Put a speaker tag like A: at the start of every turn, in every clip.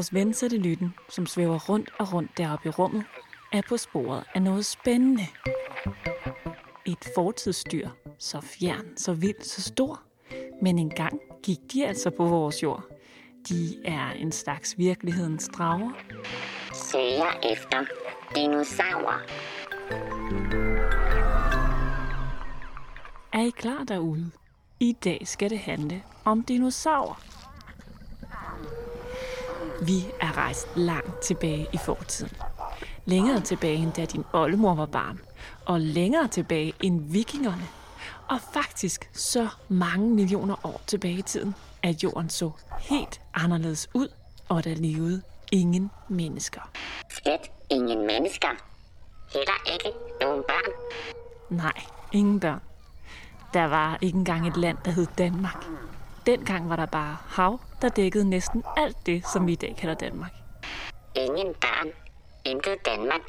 A: vores ven Lytten, som svæver rundt og rundt deroppe i rummet, er på sporet af noget spændende. Et fortidsdyr, så fjern, så vild, så stor. Men engang gik de altså på vores jord. De er en slags virkelighedens drager.
B: Søger efter dinosaurer.
A: Er I klar derude? I dag skal det handle om dinosaurer. Vi er rejst langt tilbage i fortiden. Længere tilbage end da din oldemor var barn. Og længere tilbage end vikingerne. Og faktisk så mange millioner år tilbage i tiden, at jorden så helt anderledes ud, og der levede ingen mennesker.
B: Slet ingen mennesker. Heller ikke nogen børn.
A: Nej, ingen børn. Der var ikke engang et land, der hed Danmark. Dengang var der bare hav, der dækkede næsten alt det, som vi i dag kalder Danmark.
B: Ingen børn. Intet Danmark.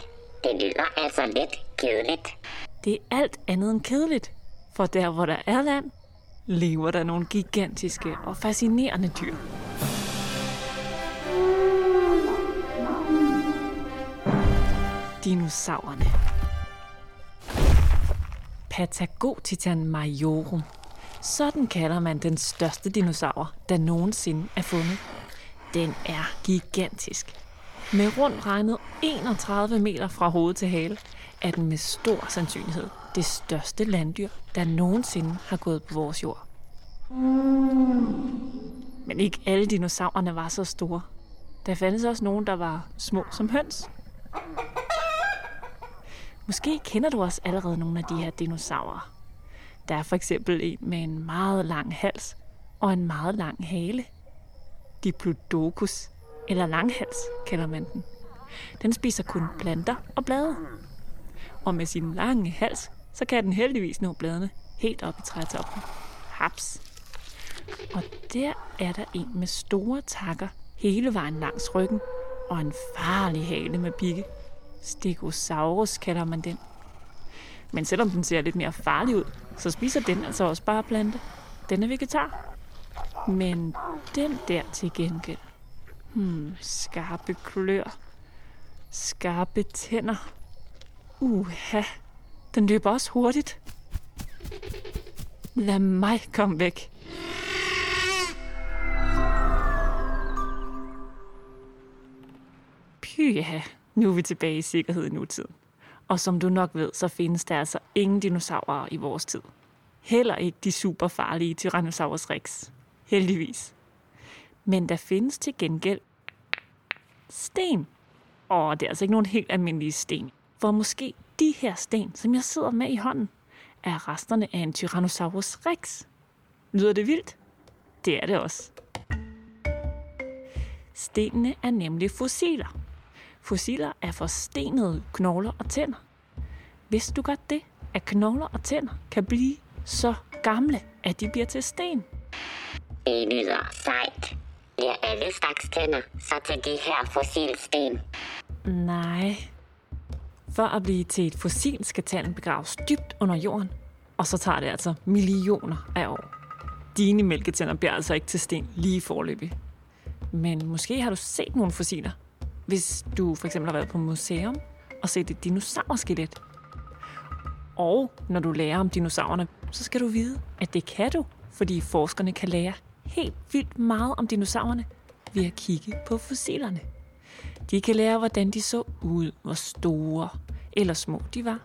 B: Det lyder altså lidt kedeligt.
A: Det er alt andet end kedeligt. For der, hvor der er land, lever der nogle gigantiske og fascinerende dyr. Dinosaurerne. Patagotitan majorum. Sådan kalder man den største dinosaur, der nogensinde er fundet. Den er gigantisk. Med rundt regnet 31 meter fra hoved til hale, er den med stor sandsynlighed det største landdyr, der nogensinde har gået på vores jord. Men ikke alle dinosaurerne var så store. Der fandtes også nogen, der var små som høns. Måske kender du også allerede nogle af de her dinosaurer. Der er for eksempel en med en meget lang hals og en meget lang hale. Diplodocus, eller langhals kalder man den. Den spiser kun planter og blade. Og med sin lange hals, så kan den heldigvis nå bladene helt op i trætoppen. Haps! Og der er der en med store takker hele vejen langs ryggen og en farlig hale med pigge. Stegosaurus kalder man den. Men selvom den ser lidt mere farlig ud, så spiser den altså også bare plante. Den er vegetar. Men den der til gengæld. Hmm, skarpe klør. Skarpe tænder. Uha, den løber også hurtigt. Lad mig komme væk. Pyha, nu er vi tilbage i sikkerhed i nutiden. Og som du nok ved, så findes der altså ingen dinosaurer i vores tid. Heller ikke de super farlige Tyrannosaurus rex. Heldigvis. Men der findes til gengæld sten. Og det er altså ikke nogen helt almindelige sten. For måske de her sten, som jeg sidder med i hånden, er resterne af en Tyrannosaurus rex. Lyder det vildt? Det er det også. Stenene er nemlig fossiler. Fossiler er forstenede knogler og tænder. Vidste du godt det, at knogler og tænder kan blive så gamle, at de bliver til sten?
B: Det lyder sejt. Bliver alle slags tænder så til de her fossilsten?
A: Nej. For at blive til et fossil skal tanden begraves dybt under jorden, og så tager det altså millioner af år. Dine mælketænder bliver altså ikke til sten lige forløbig. Men måske har du set nogle fossiler, hvis du for eksempel har været på museum og set et dinosaurskelet. Og når du lærer om dinosaurerne, så skal du vide, at det kan du, fordi forskerne kan lære helt vildt meget om dinosaurerne ved at kigge på fossilerne. De kan lære, hvordan de så ud, hvor store eller små de var,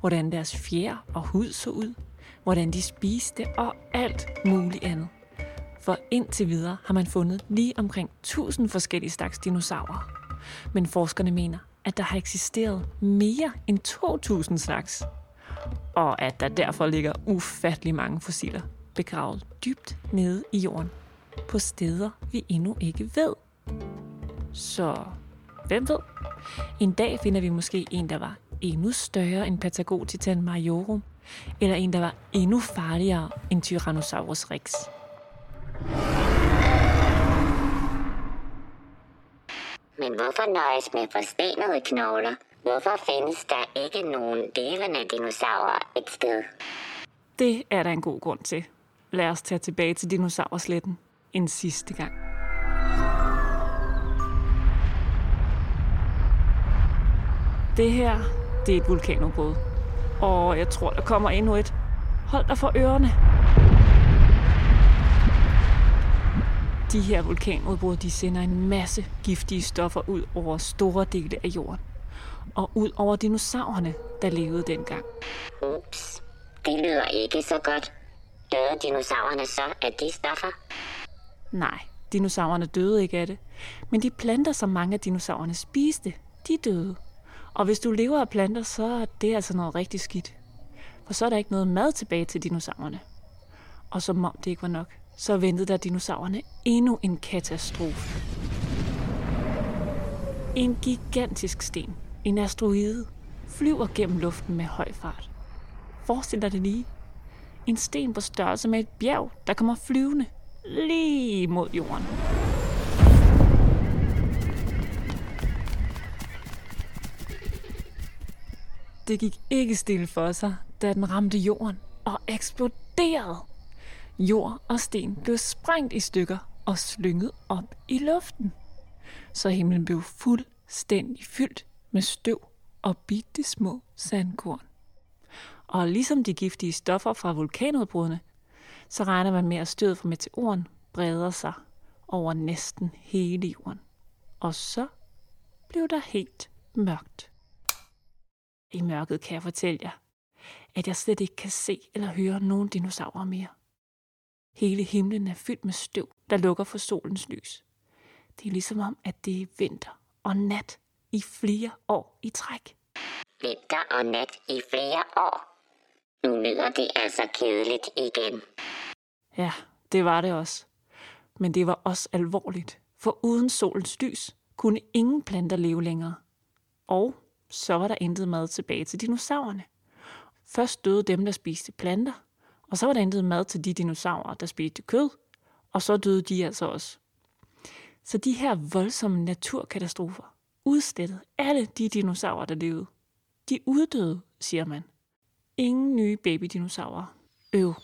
A: hvordan deres fjer og hud så ud, hvordan de spiste og alt muligt andet. For indtil videre har man fundet lige omkring 1000 forskellige slags dinosaurer. Men forskerne mener, at der har eksisteret mere end 2000 slags, og at der derfor ligger ufattelig mange fossiler begravet dybt nede i jorden, på steder vi endnu ikke ved. Så hvem ved? En dag finder vi måske en, der var endnu større end Patagotitan majorum, eller en, der var endnu farligere end Tyrannosaurus rex.
B: Men hvorfor nøjes med forstenede knogler? Hvorfor findes der ikke nogen levende dinosaurer et sted?
A: Det er der en god grund til. Lad os tage tilbage til dinosaursletten en sidste gang. Det her, det er et vulkanudbrud. Og jeg tror, der kommer endnu et. Hold dig for ørerne. De her vulkanudbrud, de sender en masse giftige stoffer ud over store dele af jorden. Og ud over dinosaurerne, der levede dengang.
B: Ups, det lyder ikke så godt. Døde dinosaurerne så af de stoffer?
A: Nej, dinosaurerne døde ikke af det. Men de planter, som mange af dinosaurerne spiste, de døde. Og hvis du lever af planter, så er det altså noget rigtig skidt. For så er der ikke noget mad tilbage til dinosaurerne. Og som om det ikke var nok, så ventede der dinosaurerne endnu en katastrofe. En gigantisk sten, en asteroide, flyver gennem luften med høj fart. Forestil dig det lige. En sten på størrelse med et bjerg, der kommer flyvende lige mod jorden. Det gik ikke stille for sig, da den ramte jorden og eksploderede. Jord og sten blev sprængt i stykker og slynget op i luften. Så himlen blev fuldstændig fyldt med støv og bitte små sandkorn. Og ligesom de giftige stoffer fra vulkanudbrudene, så regner man med, at stødet fra meteoren breder sig over næsten hele jorden. Og så blev der helt mørkt. I mørket kan jeg fortælle jer, at jeg slet ikke kan se eller høre nogen dinosaurer mere. Hele himlen er fyldt med støv, der lukker for solens lys. Det er ligesom om, at det er vinter og nat i flere år i træk.
B: Vinter og nat i flere år. Nu lyder det altså kedeligt igen.
A: Ja, det var det også. Men det var også alvorligt, for uden solens lys kunne ingen planter leve længere. Og så var der intet mad tilbage til dinosaurerne. Først døde dem, der spiste planter, og så var der intet mad til de dinosaurer, der spiste kød, og så døde de altså også. Så de her voldsomme naturkatastrofer udstillede alle de dinosaurer, der levede. De uddøde, siger man. Ingen nye babydinosaurer. Øv.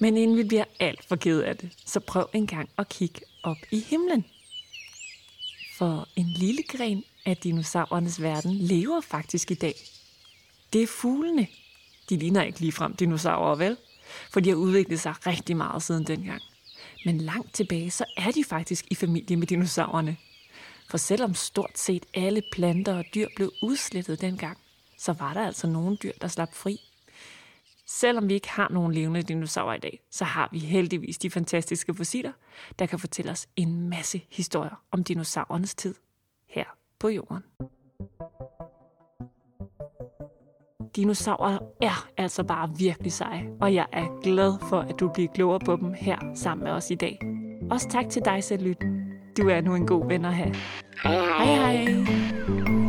A: Men inden vi bliver alt for ked af det, så prøv en gang at kigge op i himlen. For en lille gren af dinosaurernes verden lever faktisk i dag. Det er fuglene. De ligner ikke ligefrem dinosaurer, vel? For de har udviklet sig rigtig meget siden dengang. Men langt tilbage, så er de faktisk i familie med dinosaurerne. For selvom stort set alle planter og dyr blev udslettet dengang, så var der altså nogle dyr, der slap fri. Selvom vi ikke har nogen levende dinosaurer i dag, så har vi heldigvis de fantastiske fossiler, der kan fortælle os en masse historier om dinosaurernes tid her på jorden. Dinosaurer er altså bare virkelig seje, og jeg er glad for, at du bliver klogere på dem her sammen med os i dag. Også tak til dig, Sætlyt. Du er nu en god ven at have.
B: Hej hej.
A: Hej hej!